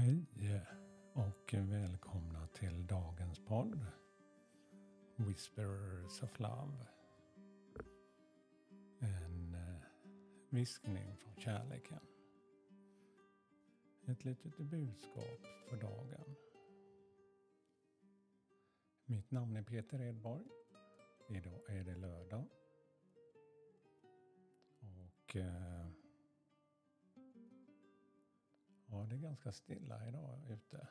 Hej eh, och välkomna till dagens podd Whisperers of Love. En eh, viskning från kärleken. Ett litet budskap för dagen. Mitt namn är Peter Edborg. Idag är det lördag. Och eh, ja, det är ganska stilla idag ute.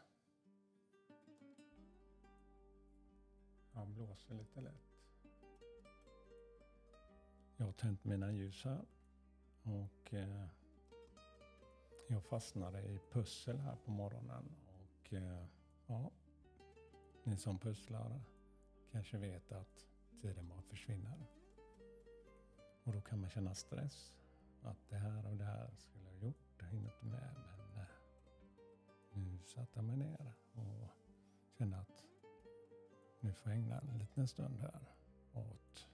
Ja, blåser lite lätt. Jag har tänt mina ljus här och eh, jag fastnade i pussel här på morgonen och eh, ja, ni som pusslar kanske vet att tiden bara försvinner. Och då kan man känna stress. Att det här och det här skulle jag ha gjort, jag hinner inte med. Nu satte jag mig ner och kände att nu får jag ägna en liten stund här åt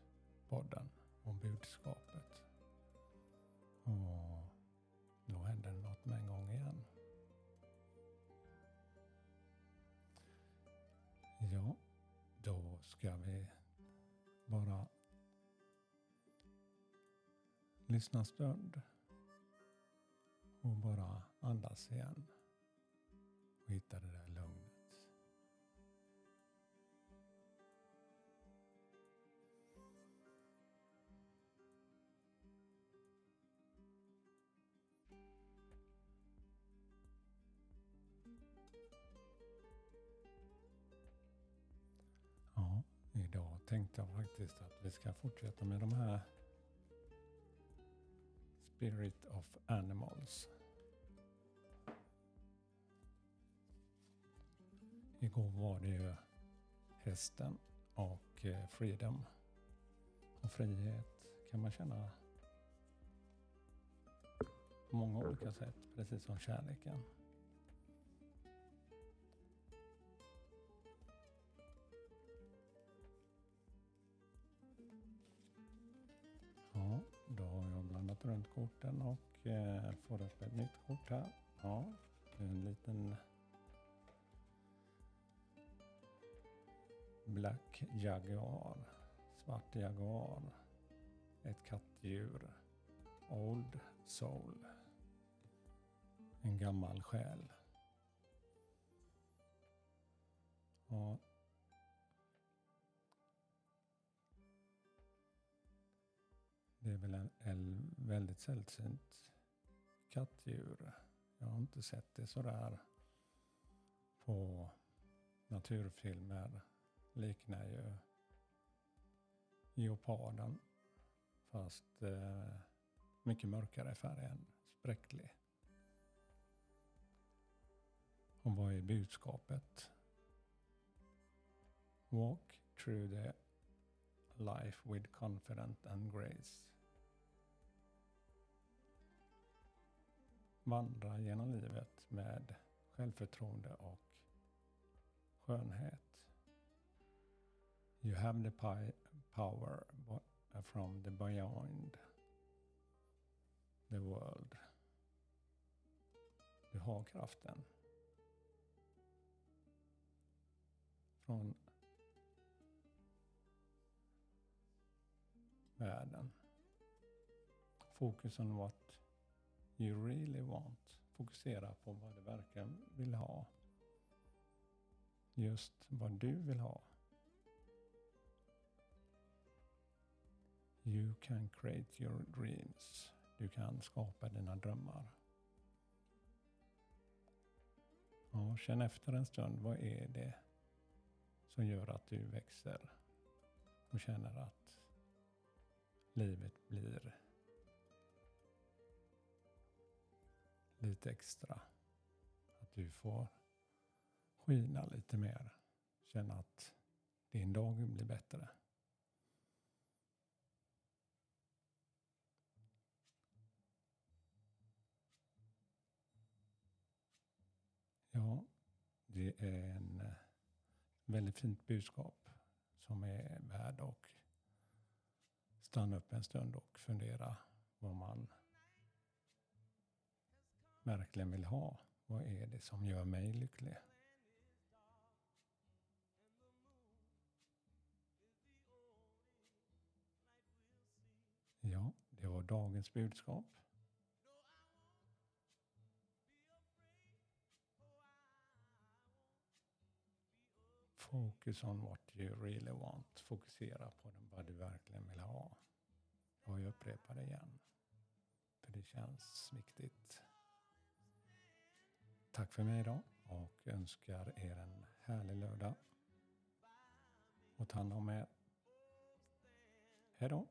podden och budskapet. Och då hände det något med en gång igen. Ja, då ska vi bara lyssna en stund och bara andas igen och hitta det där lugnet. Ja, idag tänkte jag faktiskt att vi ska fortsätta med de här Spirit of Animals. Igår var det ju hästen och eh, freedom. Och frihet kan man känna på många olika sätt, precis som kärleken. Ja, då har jag blandat runt korten och eh, får upp ett nytt kort här. Ja, en liten Black Jaguar, svart jaguar, ett kattdjur, Old Soul, en gammal själ. Och Det är väl en, en väldigt sällsynt kattdjur. Jag har inte sett det sådär på naturfilmer liknar ju geoparden fast eh, mycket mörkare i färgen, spräcklig. Och vad är budskapet? Walk through the life with confidence and grace. Vandra genom livet med självförtroende och skönhet. You have the power from the beyond the world. Du har kraften. Från världen. Focus on what you really want. Fokusera på vad du verkligen vill ha. Just vad du vill ha. You can create your dreams. Du kan skapa dina drömmar. Och känn efter en stund, vad är det som gör att du växer och känner att livet blir lite extra. Att du får skina lite mer. Känna att din dag blir bättre. Ja, det är en eh, väldigt fint budskap som är värd att stanna upp en stund och fundera vad man verkligen vill ha. Vad är det som gör mig lycklig? Ja, det var dagens budskap. Focus on what you really want. Fokusera på vad du verkligen vill ha. Och jag upprepar det igen. För det känns viktigt. Tack för mig idag och önskar er en härlig lördag. Och ta hand om er. Hej då.